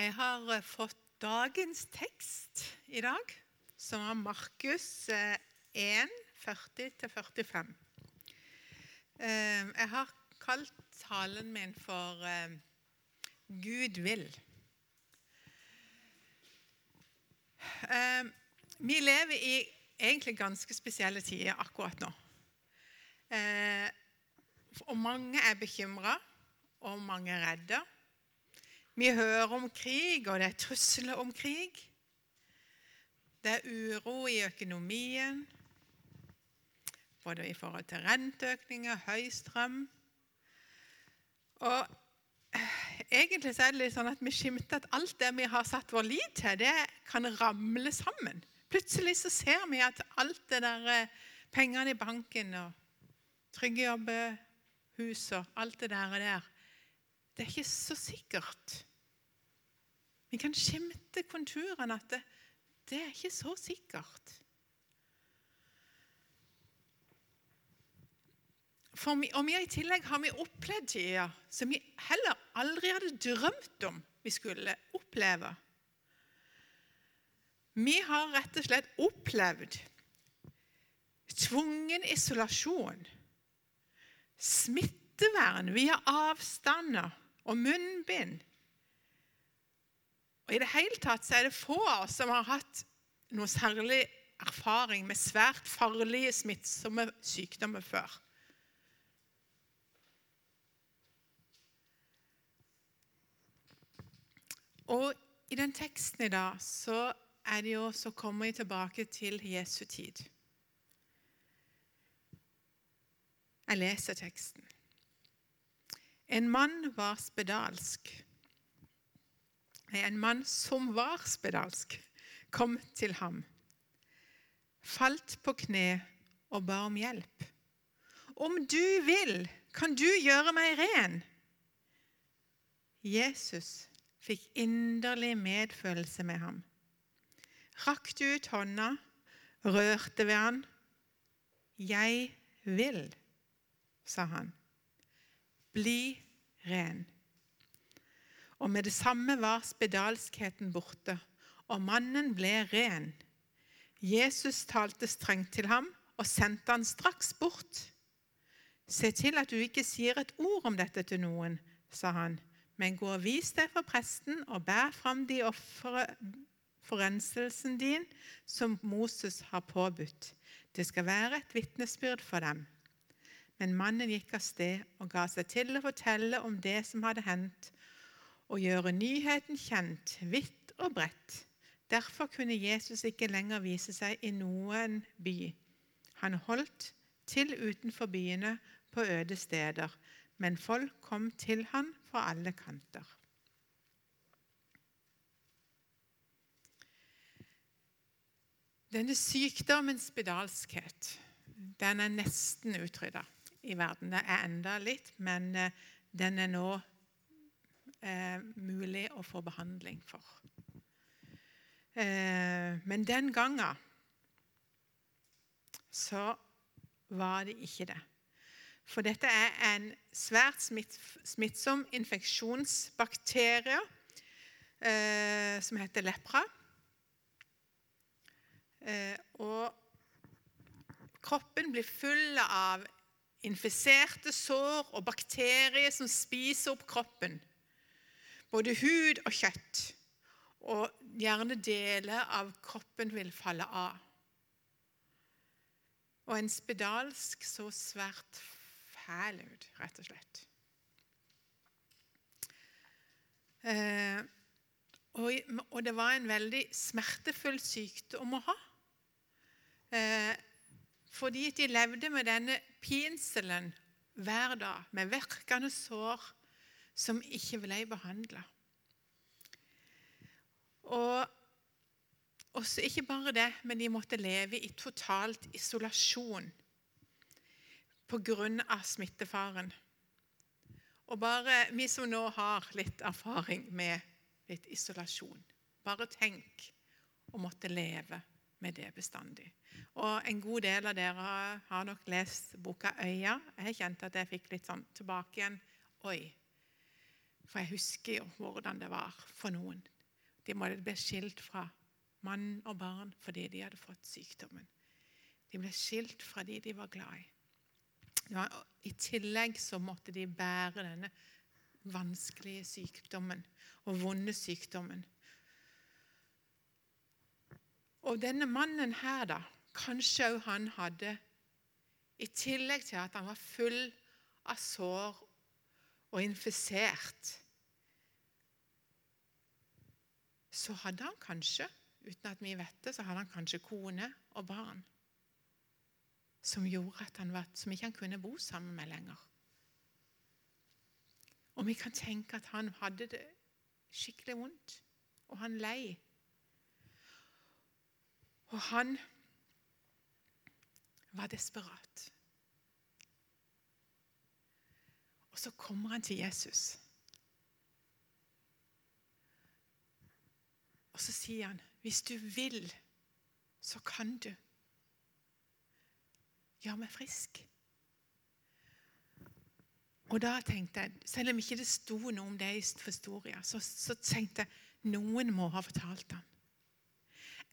Jeg har eh, fått dagens tekst i dag, som er Markus 1, 40-45. Jeg har kalt talen min for eh, 'Gud vil'. Eh, vi lever i egentlig ganske spesielle tider akkurat nå. Og mange er bekymra, og mange er redde. Vi hører om krig, og det er trusler om krig. Det er uro i økonomien, både i forhold til renteøkninger, høy strøm. Og eh, egentlig så er det litt sånn at vi skimter at alt det vi har satt vår lit til, det kan ramle sammen. Plutselig så ser vi at alt det der eh, pengene i banken og trygge jobber, hus og alt det der, og der det er ikke så sikkert. Vi kan skimte konturene at det, det er ikke så sikkert. For vi, og vi I tillegg har vi opplevd tider som vi heller aldri hadde drømt om vi skulle oppleve. Vi har rett og slett opplevd tvungen isolasjon, smittevern via avstander og munnbind og I det hele tatt så er det få av oss som har hatt noe særlig erfaring med svært farlige, smittsomme sykdommer før. Og I den teksten i dag så jo, så kommer vi tilbake til Jesu tid. Jeg leser teksten. En mann var spedalsk en mann som var spedalsk, kom til ham, falt på kne og ba om hjelp. Om du vil, kan du gjøre meg ren. Jesus fikk inderlig medfølelse med ham. Rakte ut hånda, rørte ved han. Jeg vil, sa han. Bli ren og med det samme var spedalskheten borte, og mannen ble ren. Jesus talte strengt til ham og sendte han straks bort. Se til at du ikke sier et ord om dette til noen, sa han, men gå og vis deg for presten og bær fram de ofre forrenselsen din som Moses har påbudt. Det skal være et vitnesbyrd for dem. Men mannen gikk av sted og ga seg til å fortelle om det som hadde hendt, og gjøre nyheten kjent vidt og bredt. Derfor kunne Jesus ikke lenger vise seg i noen by. Han holdt til utenfor byene på øde steder, men folk kom til han fra alle kanter. Denne sykdommens spedalskhet den er nesten utrydda i verden. Det er enda litt, men eh, den er nå eh, mulig å få behandling for. Eh, men den gangen så var det ikke det. For dette er en svært smitt, smittsom infeksjonsbakterie eh, som heter lepra. Eh, og kroppen blir full av infiserte sår og bakterier som spiser opp kroppen både hud og kjøtt, og gjerne deler av kroppen vil falle av. Og en spedalsk så svært fæl ut, rett og slett. Eh, og, og, det var en veldig smertefull sykdom å ha. Eh, fordi de levde med denne pinselen hver dag, med virkende sår som ikke ble behandla. Og også ikke bare det, men de måtte leve i totalt isolasjon pga. smittefaren. Og bare vi som nå har litt erfaring med litt isolasjon Bare tenk å måtte leve med det bestandig. Og En god del av dere har nok lest boka 'Øya'. Jeg kjente at jeg fikk litt sånn tilbake igjen. Oi, For jeg husker jo hvordan det var for noen. De måtte bli skilt fra mann og barn fordi de hadde fått sykdommen. De ble skilt fra de de var glad i. Var, I tillegg så måtte de bære denne vanskelige sykdommen og vonde sykdommen. Og denne mannen her, da, kanskje òg han hadde I tillegg til at han var full av sår og infisert, så hadde han kanskje, uten at vi vet det, så hadde han kanskje kone og barn som gjorde at han var, som ikke han kunne bo sammen med lenger. Og vi kan tenke at han hadde det skikkelig vondt, og han lei. Og han var desperat. Og så kommer han til Jesus. Og så sier han, 'Hvis du vil, så kan du gjøre meg frisk'. Og da tenkte jeg, Selv om ikke det sto noe om det i historien, så, så tenkte jeg noen må ha fortalt ham.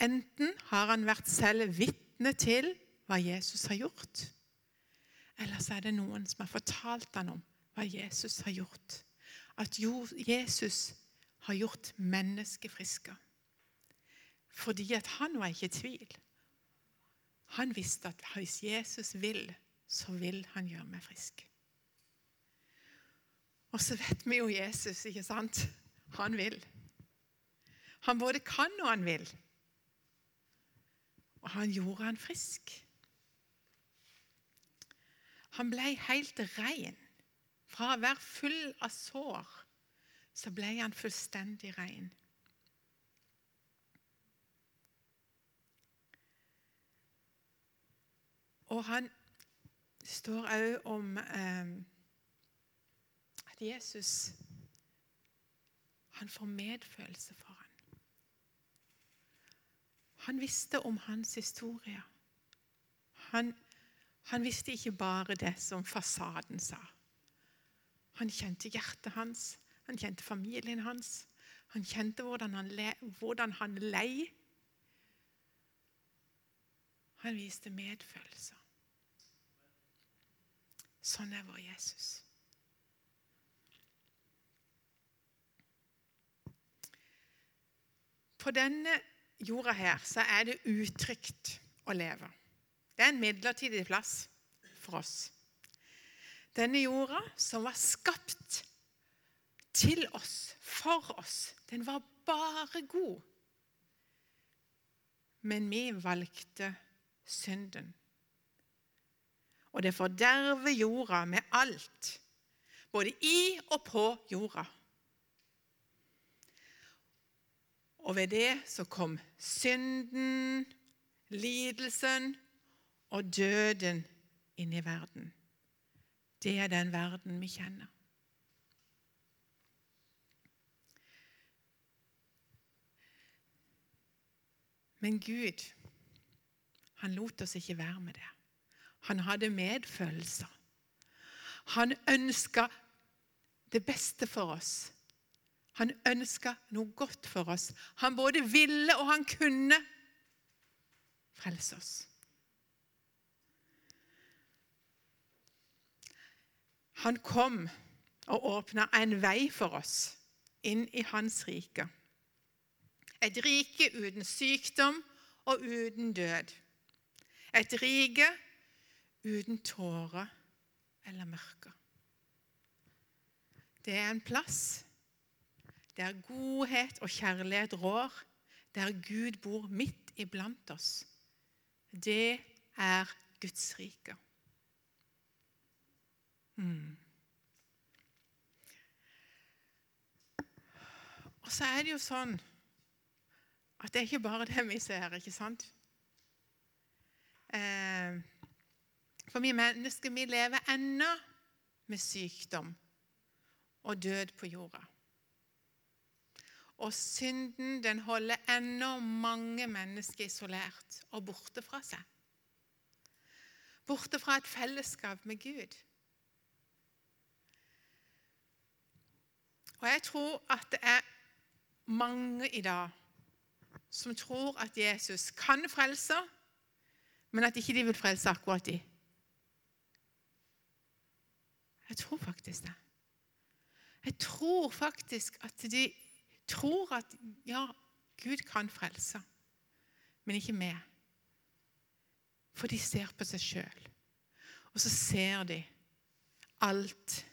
Enten har han vært selv vitne til hva Jesus har gjort, eller så er det noen som har fortalt ham om hva Jesus har gjort. At Jesus har gjort mennesket friske. Fordi at han var ikke i tvil. Han visste at hvis Jesus vil, så vil han gjøre meg frisk. Og så vet vi jo Jesus, ikke sant? Han vil. Han både kan og han vil. Og han gjorde han frisk. Han ble helt ren. Fra å være full av sår, så ble han fullstendig ren. Og han står òg om eh, at Jesus han får medfølelse for ham. Han visste om hans historie. Han, han visste ikke bare det som fasaden sa. Han kjente hjertet hans, han kjente familien hans. Han kjente hvordan han, le, hvordan han lei. Han viste medfølelse. Sånn er vår Jesus. På denne jorda her så er det utrygt å leve. Det er en midlertidig plass for oss. Denne jorda som var skapt til oss, for oss, den var bare god. Men vi valgte synden. Og det forderver jorda med alt, både i og på jorda. Og ved det så kom synden, lidelsen og døden inn i verden. Det er den verden vi kjenner. Men Gud, han lot oss ikke være med det. Han hadde medfølelser. Han ønska det beste for oss. Han ønska noe godt for oss. Han både ville og han kunne frelse oss. Han kom og åpna en vei for oss inn i hans rike. Et rike uten sykdom og uten død. Et rike uten tårer eller mørke. Det er en plass der godhet og kjærlighet rår, der Gud bor midt iblant oss. Det er Guds rike. Mm. Og så er det jo sånn at det er ikke bare det vi ser, ikke sant? Eh, for vi mennesker vi lever ennå med sykdom og død på jorda. Og synden den holder ennå mange mennesker isolert og borte fra seg. Borte fra et fellesskap med Gud. Og jeg tror at det er mange i dag som tror at Jesus kan frelse, men at ikke de vil frelse akkurat de. Jeg tror faktisk det. Jeg tror faktisk at de tror at ja, Gud kan frelse, men ikke meg. For de ser på seg sjøl, og så ser de alt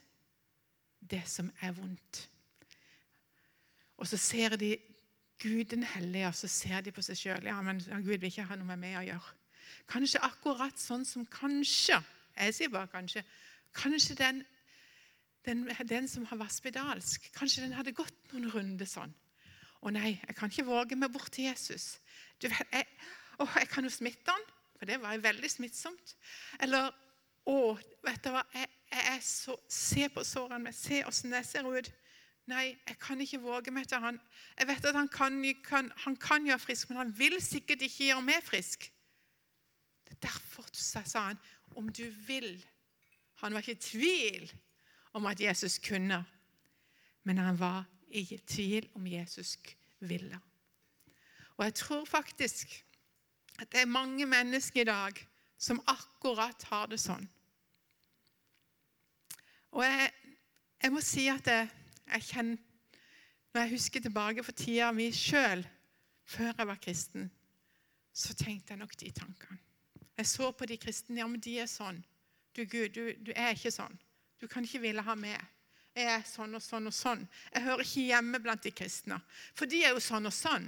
det som er vondt. Og så ser de Gud den hellige, og så ser de på seg sjøl. Ja, men Gud vil ikke ha noe med meg å gjøre. Kanskje akkurat sånn som kanskje Jeg sier bare kanskje. Kanskje den, den, den som har vært spedalsk, kanskje den hadde gått noen runder sånn. Å nei, jeg kan ikke våge meg bort til Jesus. Du, jeg, å, jeg kan jo smitte han, for det var veldig smittsomt. Eller å, vet du hva, jeg, jeg så, Se på sårene mine, se åssen jeg ser ut. Nei, jeg kan ikke våge meg til han. Jeg vet at han kan, kan, han kan gjøre frisk, men han vil sikkert ikke gjøre meg frisk. Det er Derfor sa han om du vil. Han var ikke i tvil om at Jesus kunne, men han var i tvil om Jesus ville. Og jeg tror faktisk at det er mange mennesker i dag som akkurat har det sånn. Og jeg, jeg må si at jeg, jeg kjenner Når jeg husker tilbake for tida mi sjøl, før jeg var kristen, så tenkte jeg nok de tankene. Jeg så på de kristne. Ja, men de er sånn. Du Gud, du, du er ikke sånn. Du kan ikke ville ha med. Jeg er sånn og sånn og sånn. Jeg hører ikke hjemme blant de kristne. For de er jo sånn og sånn.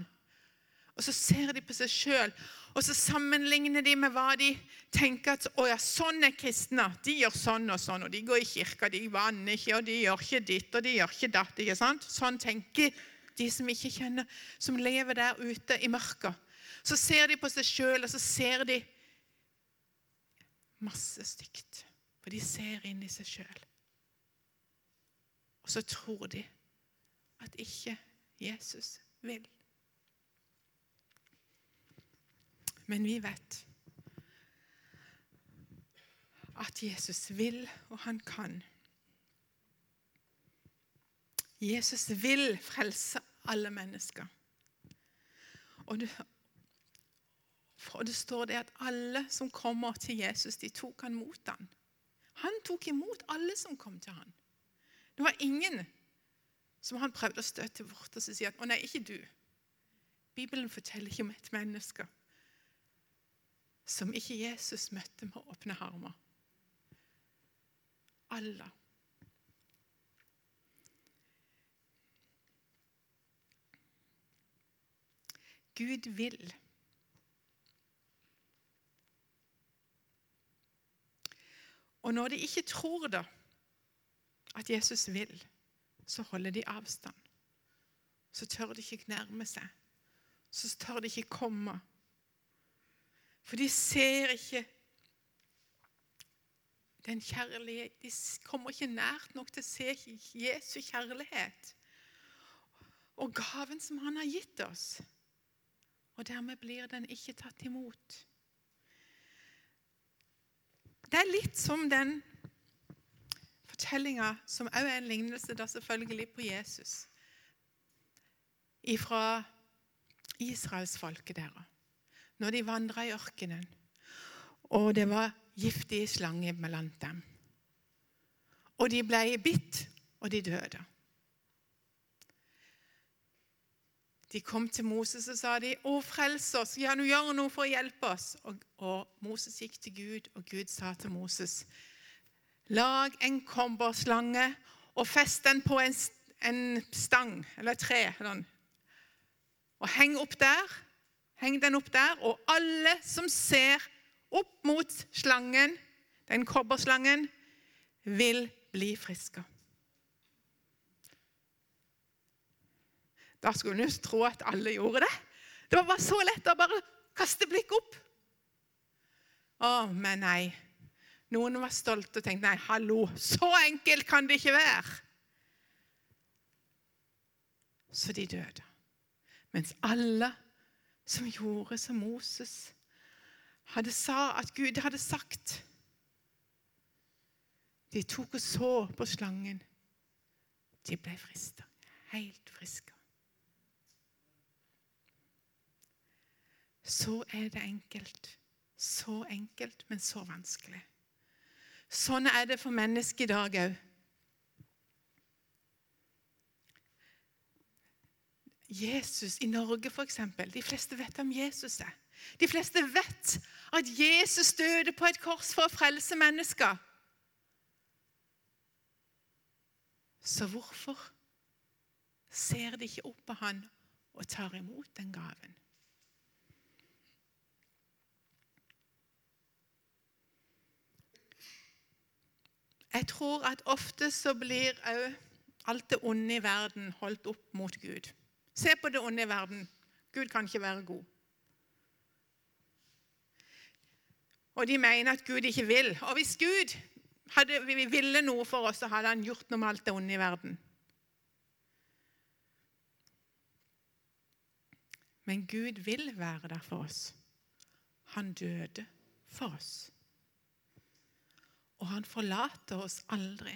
Og så ser de på seg sjøl, og så sammenligner de med hva de tenker at å ja, sånn er kristne. De gjør sånn og sånn, og de går i kirka, de vanner ikke, og de gjør ikke ditt og de gjør ikke datt. ikke sant? Sånn tenker de som ikke kjenner, som lever der ute i mørket. Så ser de på seg sjøl, og så ser de masse stygt. For de ser inn i seg sjøl. Og så tror de at ikke Jesus vil. Men vi vet at Jesus vil, og han kan. Jesus vil frelse alle mennesker. Og det, for det står det at alle som kommer til Jesus, de tok han mot han. Han tok imot alle som kom til han. Det var ingen som han prøvde å støte bort og si at 'Å nei, ikke du'. Bibelen forteller ikke om et menneske som ikke Jesus møtte med åpne armer. Alle. Gud vil. Og når de ikke tror da, at Jesus vil, så holder de avstand. Så tør de ikke nærme seg. Så tør de ikke komme. For de ser ikke den kjærlighet De kommer ikke nært nok til å se Jesu kjærlighet og gaven som han har gitt oss. Og dermed blir den ikke tatt imot. Det er litt som den fortellinga som også er en lignelse da selvfølgelig på Jesus. Fra israelsfolket deres når de vandra i ørkenen, og det var giftige slanger blant dem. Og de ble bitt, og de døde. De kom til Moses og sa de, 'Å, frels oss! Ja, nå gjør noe for å hjelpe oss.' Og, og, Moses gikk til Gud, og Gud sa til Moses, 'Lag en kobberslange og fest den på en, en stang eller et tre.' Og heng opp der. Heng den opp der, og alle som ser opp mot slangen, den kobberslangen, vil bli friske. Da skulle en tro at alle gjorde det. Det var bare så lett å bare kaste blikk opp. Å, men nei. Noen var stolte og tenkte nei, hallo, så enkelt kan det ikke være. Så de døde. Mens alle som gjorde som Moses hadde sa at Gud hadde sagt. De tok og så på slangen. De ble frista. helt friske. Så er det enkelt. Så enkelt, men så vanskelig. Sånn er det for mennesket i dag òg. Jesus i Norge, f.eks. De fleste vet hvem Jesus er. De fleste vet at Jesus døde på et kors for å frelse mennesker. Så hvorfor ser de ikke opp på han og tar imot den gaven? Jeg tror at ofte så blir òg alt det onde i verden holdt opp mot Gud. Se på det onde i verden. Gud kan ikke være god. Og de mener at Gud ikke vil. Og hvis Gud hadde, ville noe for oss, så hadde han gjort noe med alt det onde i verden. Men Gud vil være der for oss. Han døde for oss. Og han forlater oss aldri.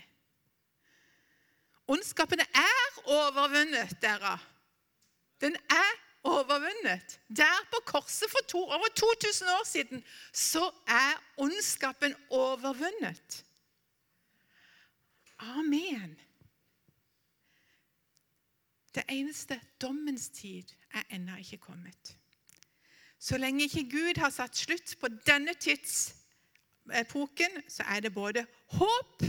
Ondskapen er overvunnet, dere. Den er overvunnet. Der på korset for to, over 2000 år siden så er ondskapen overvunnet. Amen. Det eneste dommens tid er ennå ikke kommet. Så lenge ikke Gud har satt slutt på denne tidsepoken, så er det både håp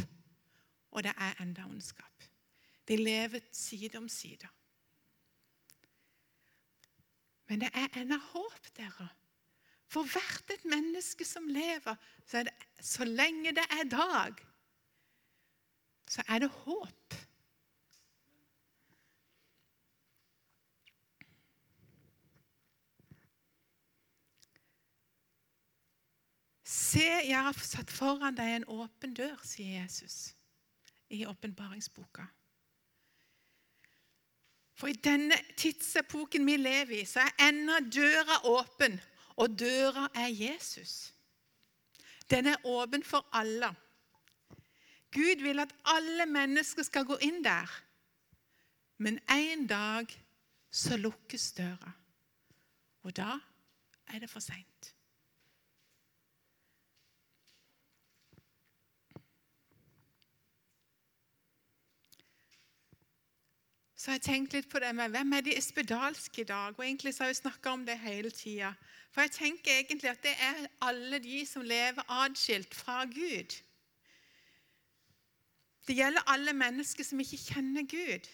og det er enda ondskap. De lever side om side. Men det er ennå håp, dere. For hvert et menneske som lever, så, det, så lenge det er dag, så er det håp. Se, jeg har satt foran deg en åpen dør, sier Jesus i åpenbaringsboka. For i denne tidsepoken vi lever i, så er ennå døra åpen, og døra er Jesus. Den er åpen for alle. Gud vil at alle mennesker skal gå inn der. Men en dag så lukkes døra, og da er det for seint. Så har jeg tenkt litt på det med hvem er de espedalske i dag. Og egentlig så har vi snakka om det hele tida. For jeg tenker egentlig at det er alle de som lever atskilt fra Gud. Det gjelder alle mennesker som ikke kjenner Gud.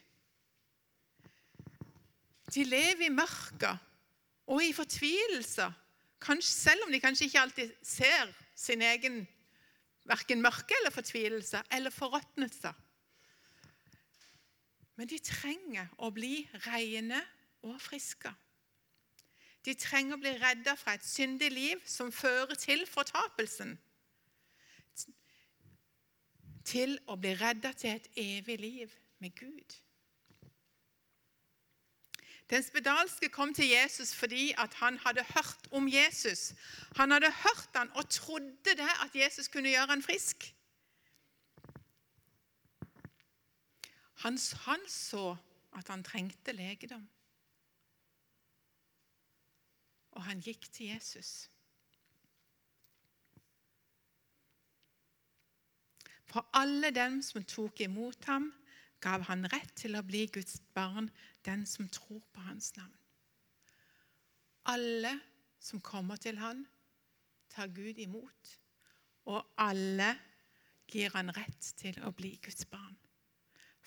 De lever i mørket og i fortvilelser, selv om de kanskje ikke alltid ser sin egen verken mørke eller fortvilelse eller forråtnelse. Men de trenger å bli rene og friske. De trenger å bli redda fra et syndig liv som fører til fortapelsen. Til å bli redda til et evig liv med Gud. Den spedalske kom til Jesus fordi han hadde hørt om Jesus. Han hadde hørt han og trodde det at Jesus kunne gjøre han frisk. Han, han så at han trengte legedom. Og han gikk til Jesus. For alle dem som tok imot ham, gav han rett til å bli Guds barn, den som tror på hans navn. Alle som kommer til han, tar Gud imot, og alle gir han rett til å bli Guds barn.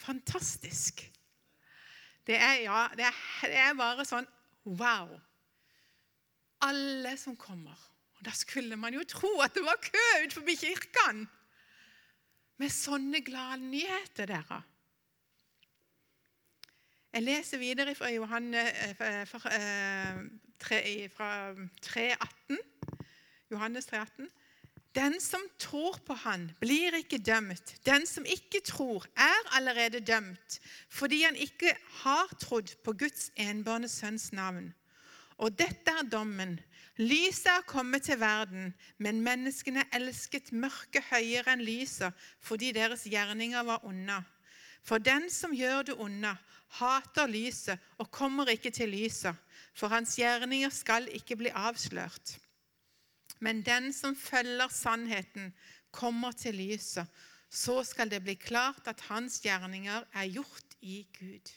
Fantastisk. Det er, ja, det er, det er bare sånn wow. Alle som kommer. Og Da skulle man jo tro at det var kø utenfor kirken med sånne glade nyheter, dere. Jeg leser videre fra Johanne, fra, fra, eh, fra 3, Johannes 3, 18. Den som tror på Han, blir ikke dømt. Den som ikke tror, er allerede dømt, fordi han ikke har trodd på Guds enbårne sønns navn. Og dette er dommen. Lyset er kommet til verden, men menneskene elsket mørket høyere enn lyset fordi deres gjerninger var onde. For den som gjør det onde, hater lyset og kommer ikke til lyset, for hans gjerninger skal ikke bli avslørt. Men den som følger sannheten, kommer til lyset. Så skal det bli klart at hans gjerninger er gjort i Gud.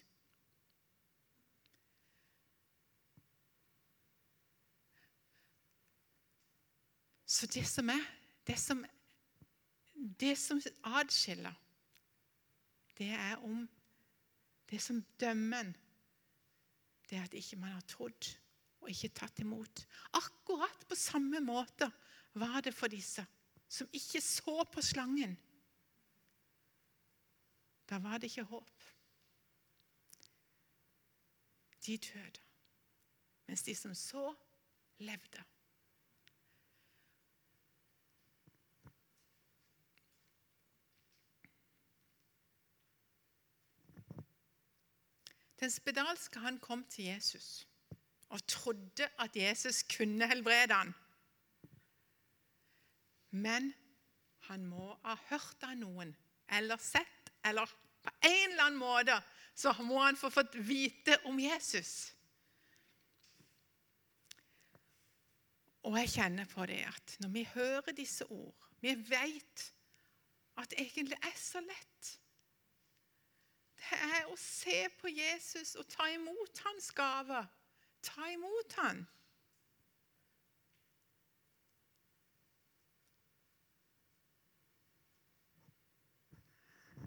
Så det som er det som, det som adskiller, det er om det som dømmer en, det er at ikke man har trodd og ikke tatt imot. Akkurat på samme måte var det for disse som ikke så på slangen. Da var det ikke håp. De døde, mens de som så, levde. Den spedalske han kom til Jesus og trodde at Jesus kunne helbrede han. Men han må ha hørt av noen eller sett, eller på en eller annen måte så må han få fått vite om Jesus. Og jeg kjenner på det at når vi hører disse ord, vi vet at det egentlig er så lett det er å se på Jesus og ta imot hans gaver. Ta imot han.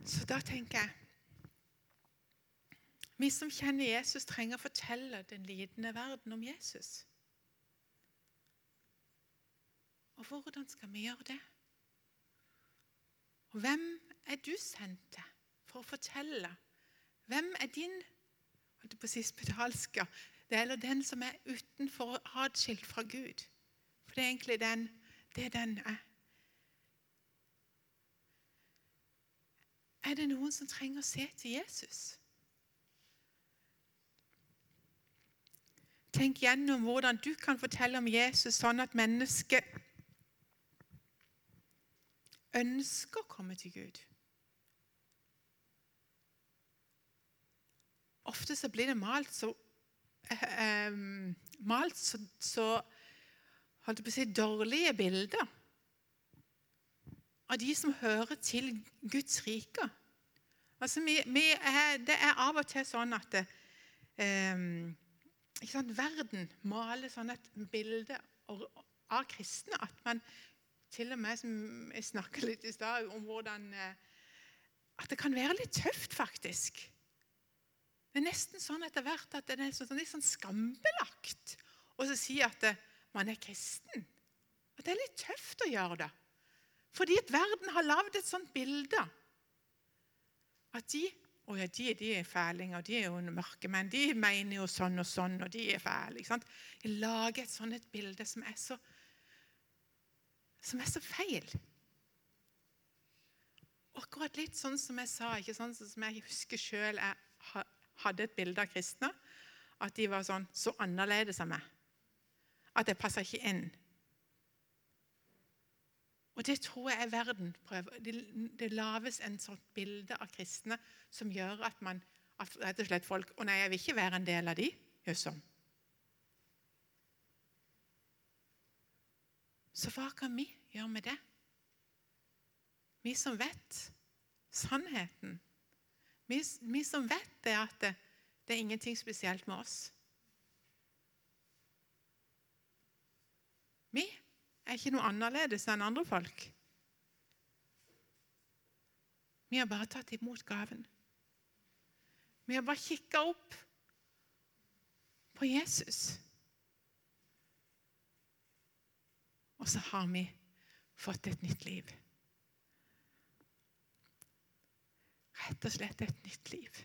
Så da tenker jeg Vi som kjenner Jesus, trenger å fortelle den lidende verden om Jesus. Og hvordan skal vi gjøre det? Og hvem er du sendt til for å fortelle hvem er din på å si spedalske? Det er den som er utenfor og atskilt fra Gud. For det er egentlig den, det den er. Er det noen som trenger å se til Jesus? Tenk gjennom hvordan du kan fortelle om Jesus sånn at mennesket ønsker å komme til Gud. ofte så blir det malt så, eh, malt så, så holdt på å si, dårlige bilder av de som hører til Guds rike. Altså, vi, vi er, det er av og til sånn at eh, sant, verden maler sånn et bilde av kristne at man til og med, som jeg snakket litt i stad om hvordan eh, At det kan være litt tøft, faktisk det er nesten sånn etter hvert at det er sånn, litt sånn skambelagt å si at eh, man er kristen. At det er litt tøft å gjøre det. Fordi at verden har lagd et sånt bilde. At de å ja, de, de er fælinger, de er jo mørke menn. De mener jo sånn og sånn, og de er fæle. ikke sant? De lager et sånt et bilde som er så, som er så feil. Akkurat litt sånn som jeg sa, ikke sånn som jeg husker sjøl hadde et bilde av kristne, at de var sånn så annerledes av meg. At jeg passer ikke inn. Og Det tror jeg er verden prøver. Det, det lages en sånt bilde av kristne som gjør at man at rett og slett folk Å nei, jeg vil ikke være en del av de. Gjør sånn. Så hva kan vi gjøre med det? Vi som vet sannheten. Vi, vi som vet det at det, det er ingenting spesielt med oss. Vi er ikke noe annerledes enn andre folk. Vi har bare tatt imot gaven. Vi har bare kikka opp på Jesus. Og så har vi fått et nytt liv. Rett og slett et nytt liv.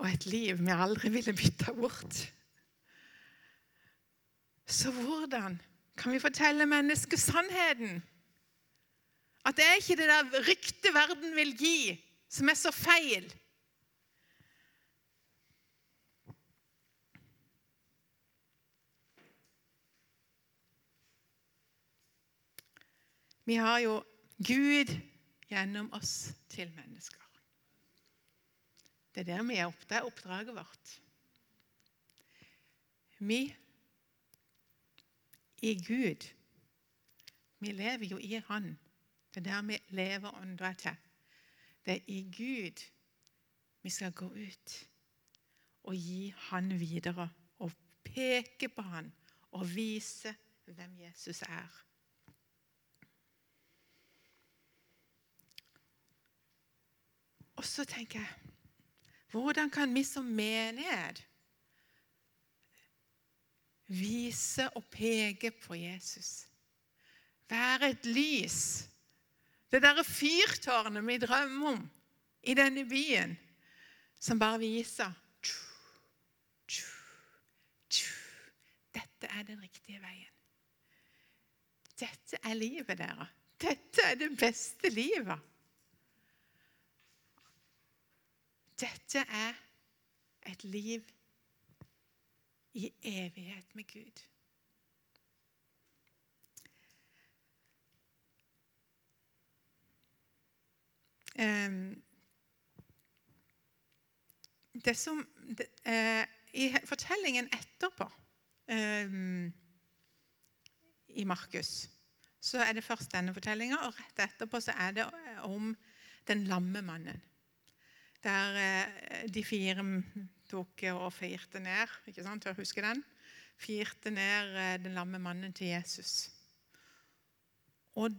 Og et liv vi aldri ville bytta bort. Så hvordan kan vi fortelle mennesket sannheten? At det er ikke det der ryktet verden vil gi, som er så feil. Vi har jo Gud gjennom oss til mennesker. Det er der vi er opp. Det er oppdraget vårt. Vi i Gud. Vi lever jo i Han. Det er der vi lever ånda til. Det er i Gud vi skal gå ut og gi Han videre. Og peke på Han og vise hvem Jesus er. Og så tenker jeg Hvordan kan vi som menighet vise og peke på Jesus? Være et lys. Det derre fyrtårnet vi drømmer om i denne byen, som bare viser Dette er den riktige veien. Dette er livet, dere. Dette er det beste livet. Dette er et liv i evighet med Gud. Um, det som uh, I fortellingen etterpå um, i Markus så er det først denne fortellinga, og rett etterpå så er det om den lamme mannen der eh, de fire tok og firte ned ikke sant, jeg husker den, firte ned eh, den lamme mannen til Jesus. Og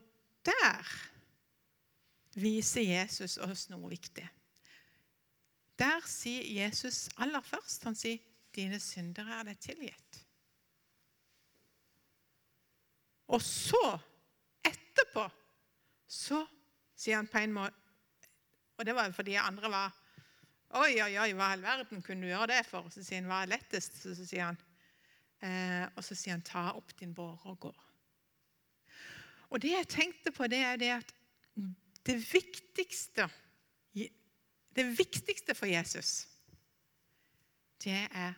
der viser Jesus oss noe viktig. Der sier Jesus aller først han sier, 'Dine syndere er deg tilgitt'. Og så, etterpå, så sier han på en måte og det var fordi andre var Oi, oi, oi, hva i all verden kunne du gjøre det for? Så sier han, hva er lettest? Så, så sier han, eh, og så sier han, ta opp din båre og gå. Og det jeg tenkte på, det er det at det viktigste Det viktigste for Jesus, det er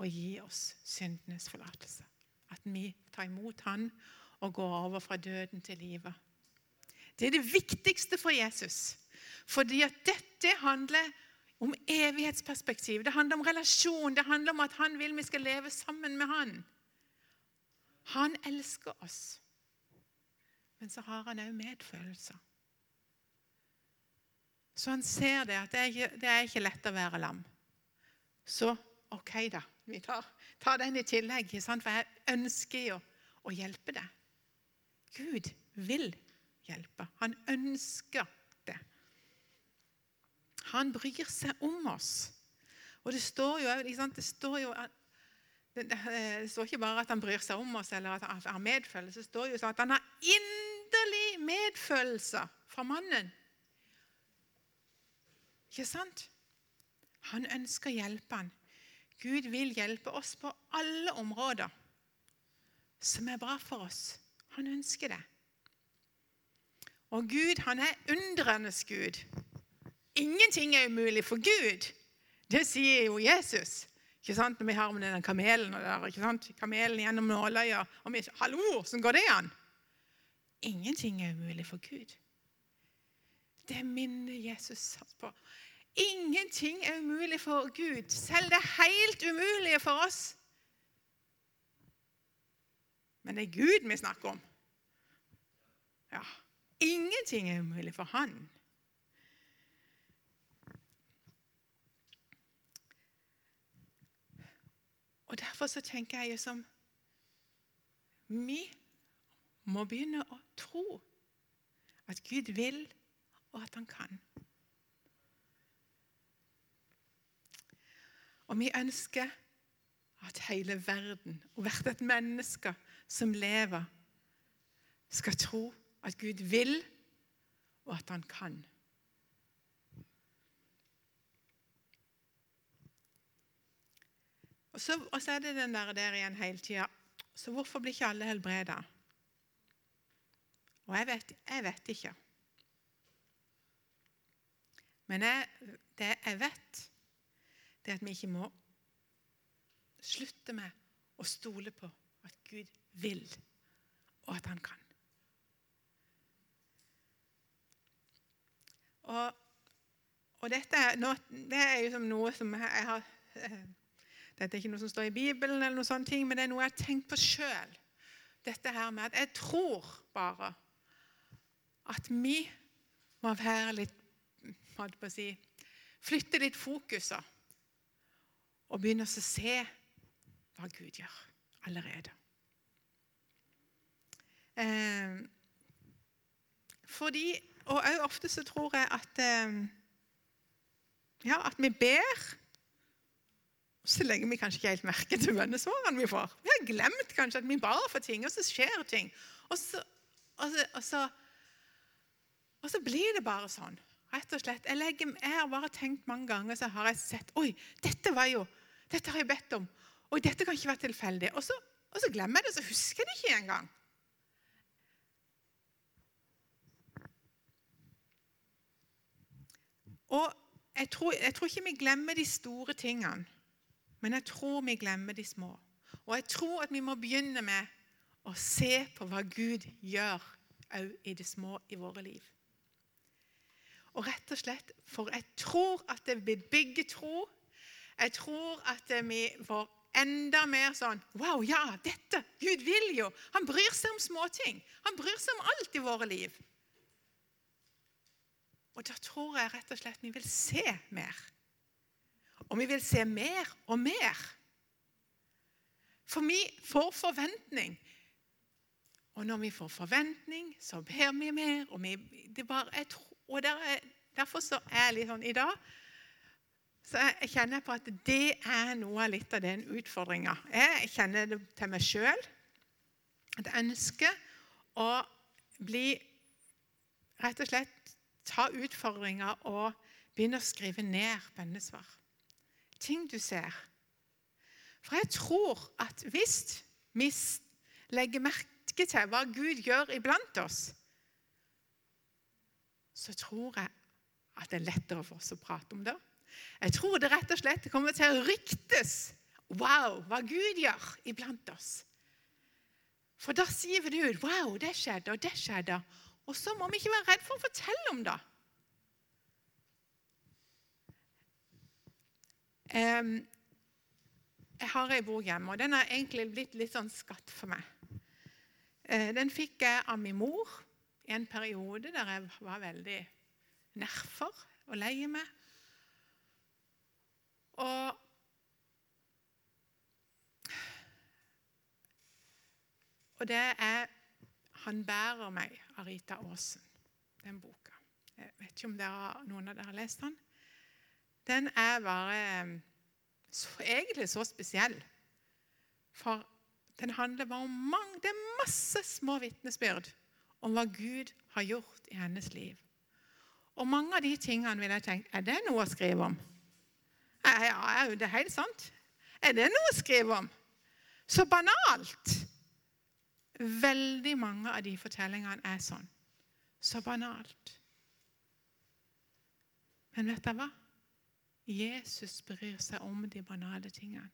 å gi oss syndenes forlatelse. At vi tar imot Han og går over fra døden til livet. Det er det viktigste for Jesus. Fordi at dette handler om evighetsperspektiv. Det handler om relasjon. Det handler om at han vil vi skal leve sammen med han. Han elsker oss. Men så har han òg medfølelser. Så han ser det at det er, ikke, det er ikke lett å være lam. Så OK, da. Vi tar, tar den i tillegg, for jeg ønsker jo å hjelpe deg. Gud vil hjelpe. Han ønsker han bryr seg om oss. Og det står jo, det står jo det, står ikke bare at han bryr seg om oss eller at han har medfølelse. Det står jo sånn at han har inderlig medfølelse for mannen. Ikke sant? Han ønsker å hjelpe han. Gud vil hjelpe oss på alle områder som er bra for oss. Han ønsker det. Og Gud, han er undrendes Gud. Ingenting er umulig for Gud. Det sier jo Jesus. Ikke sant? Når vi har med den kamelen og der, ikke sant? kamelen gjennom nåløya og vi, Hallo, sånn går det an? Ingenting er umulig for Gud. Det minner Jesus på. Ingenting er umulig for Gud, selv det helt umulige for oss. Men det er Gud vi snakker om. Ja. Ingenting er umulig for Han. Og Derfor så tenker jeg som Vi må begynne å tro at Gud vil, og at han kan. Og vi ønsker at hele verden, og hvert et menneske som lever, skal tro at Gud vil, og at han kan. Og så, og så er det den der, der igjen hele tida. Så hvorfor blir ikke alle helbreda? Og jeg vet, jeg vet ikke. Men jeg, det jeg vet, det er at vi ikke må slutte med å stole på at Gud vil, og at han kan. Og, og dette, nå, det er jo som noe som jeg har eh, dette er ikke noe som står i Bibelen, eller noe sånne ting, men det er noe jeg har tenkt på sjøl. Dette her med at jeg tror bare at vi må være litt holdt på å si, Flytte litt fokuset og begynne å se hva Gud gjør allerede. Eh, fordi, Og også ofte så tror jeg at eh, ja, at vi ber, så legger vi kanskje ikke helt merke til bønnesvarene vi får. Vi har glemt kanskje at vi bar for ting, og så skjer ting. Og så, og så, og så, og så blir det bare sånn. Rett og slett. Jeg, legger, jeg, har bare tenkt mange ganger så har jeg sett Oi, dette var jo, dette har jeg bedt om. Oi, dette kan ikke være tilfeldig. Og så, og så glemmer jeg det, så husker jeg det ikke engang. Og jeg tror, jeg tror, ikke vi glemmer de store tingene, men jeg tror vi glemmer de små. Og jeg tror at vi må begynne med å se på hva Gud gjør òg i det små i våre liv. Og rett og slett, For jeg tror at det vil bygge tro. Jeg tror at vi får enda mer sånn Wow, ja, dette! Gud vil jo! Han bryr seg om småting. Han bryr seg om alt i våre liv. Og da tror jeg rett og slett vi vil se mer. Og vi vil se mer og mer. For vi får forventning. Og når vi får forventning, så ber vi mer. Og, vi, det bare, jeg tror, og der er, derfor så er jeg litt sånn i dag så jeg kjenner på at det er noe av litt av den utfordringa. Jeg kjenner det til meg sjøl. At jeg ønsker å bli Rett og slett ta utfordringa og begynne å skrive ned bønnesvar. Ting du ser. For jeg tror at hvis vi legger merke til hva Gud gjør iblant oss, så tror jeg at det er lettere for oss å prate om det. Jeg tror det rett og slett kommer til å ryktes wow, hva Gud gjør iblant oss. For da sier vi det ut. Wow, det skjedde, og det skjedde. Og så må vi ikke være redd for å fortelle om det. Jeg har ei bok hjemme, og den har egentlig blitt litt sånn skatt for meg. Eh, den fikk jeg av min mor i en periode der jeg var veldig nerver og lei meg. Og Og det er 'Han bærer meg' av Rita Aasen, den boka. Jeg vet ikke om dere, noen av dere har lest den. Den er bare så, egentlig så spesiell. For den handler bare om mange, det er masse små vitnesbyrd om hva Gud har gjort i hennes liv. Og mange av de tingene vil jeg tenke Er det noe å skrive om? Det er helt sant. Er det noe å skrive om? Så banalt. Veldig mange av de fortellingene er sånn. Så banalt. Men vet dere hva? Jesus bryr seg om de banale tingene.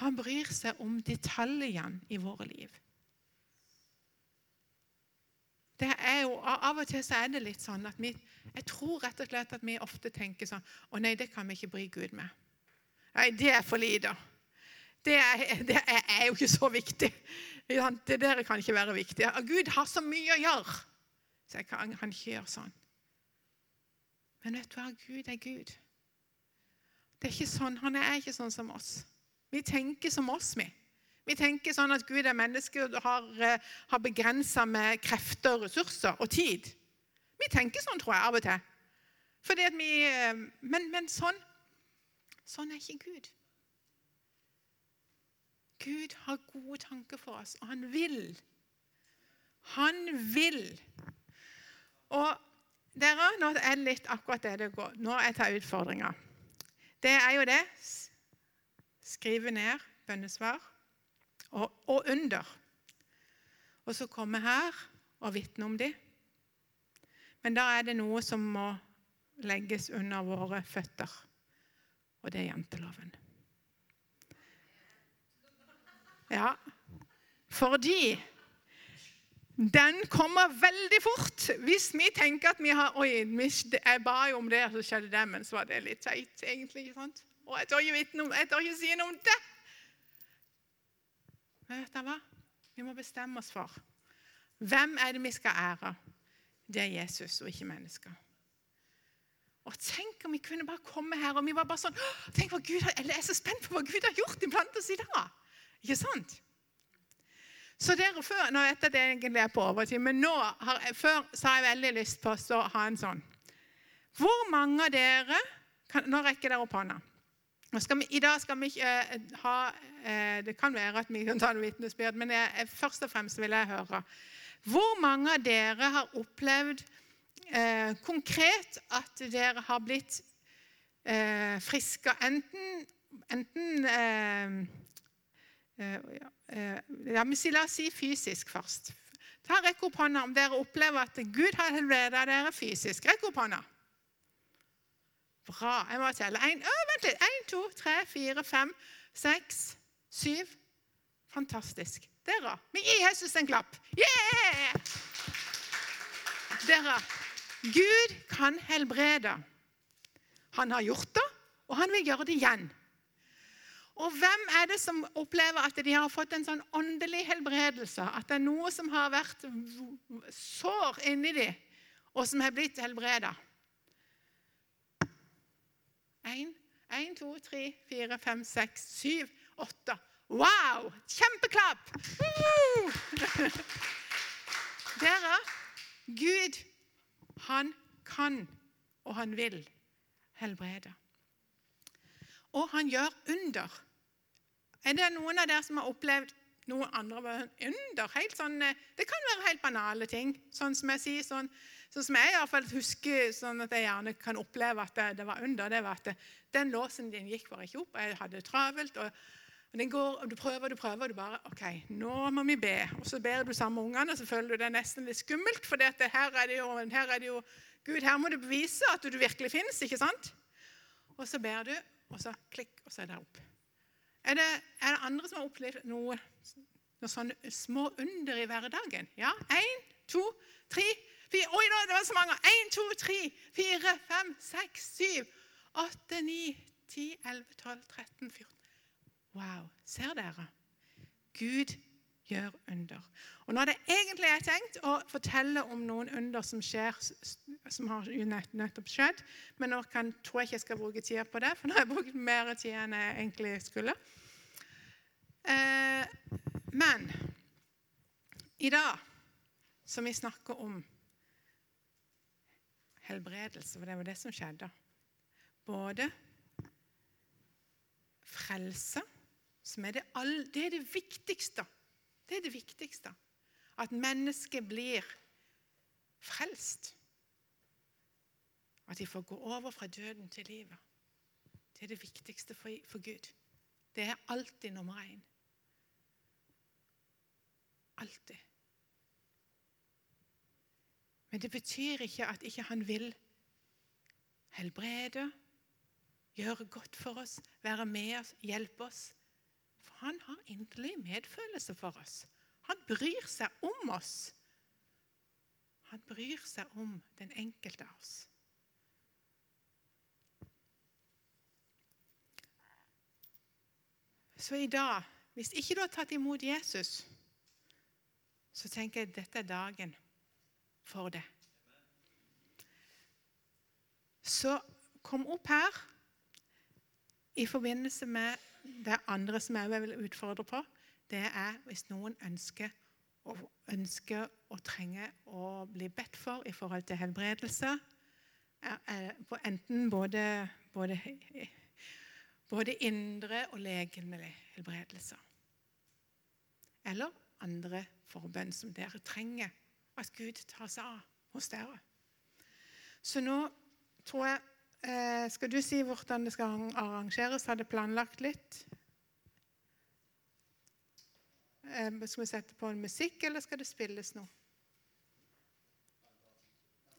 Han bryr seg om detaljene i våre liv. Det er jo, Av og til så er det litt sånn at vi jeg tror rett og slett at vi ofte tenker sånn Å nei, det kan vi ikke bry Gud med. Nei, det er for lite. Det er, det er jo ikke så viktig. Det der kan ikke være viktig. Gud har så mye å gjøre, så jeg kan, kan ikke gjøre sånn. Men vet du hva? Gud er Gud. Det er ikke sånn, Han er ikke sånn som oss. Vi tenker som oss, vi. Vi tenker sånn at Gud er menneske og har, eh, har begrensa med krefter, ressurser og tid. Vi tenker sånn, tror jeg, av og til. Fordi at vi, eh, men, men sånn, sånn er ikke Gud. Gud har gode tanker for oss, og han vil. Han vil. Og dere, nå er det litt akkurat det det går. Nå er jeg tar utfordringa. Det er jo det. Skrive ned bønnesvar og, og under. Og så komme her og vitne om dem. Men da er det noe som må legges under våre føtter, og det er janteloven. Ja, fordi den kommer veldig fort. Hvis vi tenker at vi har Oi, jeg ba jo om det, så skjedde det, men så var det litt teit, egentlig. ikke sant? Og jeg tør ikke si noe om det. Men vet dere hva? Vi må bestemme oss for hvem er det vi skal ære. Det er Jesus og ikke mennesker. Og Tenk om vi kunne bare komme her og vi var bare sånn tenk hva Gud, har, eller Jeg er så spent på hva Gud har gjort iblant oss i dag. Ikke sant? Så dere før, Nå vet jeg at jeg egentlig er på overtid, men nå har før så har jeg veldig lyst på å ha en sånn. Hvor mange av dere kan, Nå rekker dere opp hånda. Vi, I dag skal vi ikke uh, ha uh, Det kan være at vi kan ta en vitnesbyrd, men jeg, først og fremst vil jeg høre Hvor mange av dere har opplevd uh, konkret at dere har blitt friske enten, enten ja, ja, men La oss si fysisk først. Ta Rekk opp hånda om dere opplever at Gud har helbredet dere fysisk. Rekk opp hånda. Bra. Jeg må telle. En, å, vent litt. Én, to, tre, fire, fem, seks, syv. Fantastisk. Dere, vi gir Jesus en klapp. Yeah! Dere, Gud kan helbrede. Han har gjort det, og han vil gjøre det igjen. Og hvem er det som opplever at de har fått en sånn åndelig helbredelse? At det er noe som har vært sår inni dem, og som har blitt helbreda? Én, én, to, tre, fire, fem, seks, syv, åtte. Wow! Kjempeklapp! Dere, Gud, han kan, og han vil helbrede. Og han gjør under. Er det noen av dere som har opplevd noe andre under? Helt sånn, eh, det kan være helt banale ting. Sånn som jeg sier, sånn, sånn som jeg i hvert fall husker sånn at jeg gjerne kan oppleve at det, det var under. det var at det, Den låsen din gikk bare ikke opp. Jeg hadde det travelt. og og den går, og Du prøver du prøver, og du bare OK, nå må vi be. Og så ber du sammen med ungene, og så føler du det nesten litt skummelt. For her er, her er det jo Gud, her må du bevise at du virkelig finnes. ikke sant? Og så ber du, og så klikk, og så er det opp. Er det, er det andre som har opplevd noe, noe sånne små under i hverdagen? Ja? Én, to, tre, fire Oi, nå, det var så mange! Én, to, tre, fire, fem, seks, syv, åtte, ni, ti, elleve, tolv, 13, 14 Wow. Ser dere? Gud gjør under. Og Nå hadde jeg egentlig tenkt å fortelle om noen under som skjer, som har nettopp skjedd, men nå kan, tror jeg ikke jeg skal bruke tida på det, for nå har jeg brukt mer tid enn jeg egentlig skulle. Eh, men i dag som vi snakker om helbredelse, for det var det som skjedde Både frelse, som er det, all, det er det viktigste det er det viktigste. At mennesket blir frelst. At de får gå over fra døden til livet. Det er det viktigste for, Gud. Det er alltid nummer én. Alltid. Men det betyr ikke at ikke han vil helbrede, gjøre godt for oss, være med oss, hjelpe oss han har inderlig medfølelse for oss. Han bryr seg om oss. Han bryr seg om den enkelte av oss. Så i dag, hvis ikke du har tatt imot Jesus, så tenker jeg at dette er dagen for det. Så kom opp her i forbindelse med det andre som jeg vil utfordre på, det er hvis noen ønsker og ønsker og trenger å bli bedt for i forhold til helbredelse. Enten både, både, både indre og legemlig helbredelse. Eller andre forbønn som dere trenger at Gud tar seg av hos dere. Så nå tror jeg Eh, skal du si hvordan det skal arrangeres? Har det planlagt litt? Eh, skal vi sette på en musikk, eller skal det spilles noe?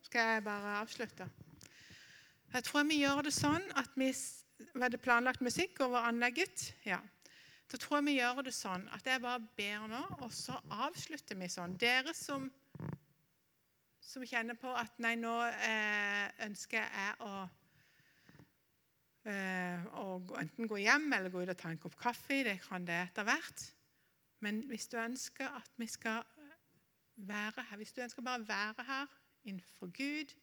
Skal jeg bare avslutte? Jeg tror vi gjør det sånn at vi Var det planlagt musikk over anlegget? Ja. Så tror jeg vi gjør det sånn at jeg bare ber nå, og så avslutter vi sånn. Dere som, som kjenner på at nei, nå eh, ønsker jeg å, eh, å enten gå hjem eller gå ut og ta en kopp kaffe. Det kan det etter hvert. Men hvis du ønsker at vi skal være her, hvis du ønsker bare å være her innenfor Gud,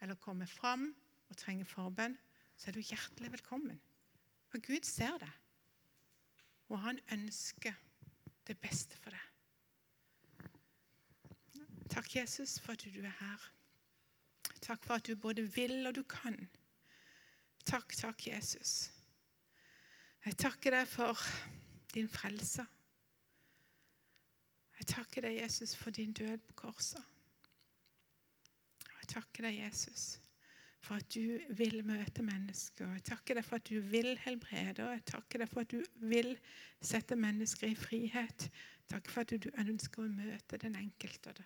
eller komme fram og trenger forbønn, så er du hjertelig velkommen. For Gud ser det, og han ønsker det beste for deg. Takk, Jesus, for at du er her. Takk for at du både vil og du kan. Takk, takk, Jesus. Jeg takker deg for din frelse. Jeg takker deg, Jesus, for din død på korset. Jeg takker deg, Jesus, for at du vil møte mennesker. Jeg takker deg for at du vil helbrede, jeg takker deg for at du vil sette mennesker i frihet. Takk for at du ønsker å møte den enkelte.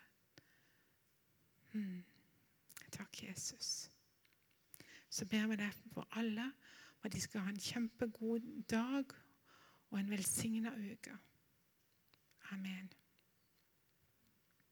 Mm. Takk, Jesus. Så ber vi derfor for alle at de skal ha en kjempegod dag og en velsigna uke. Amen.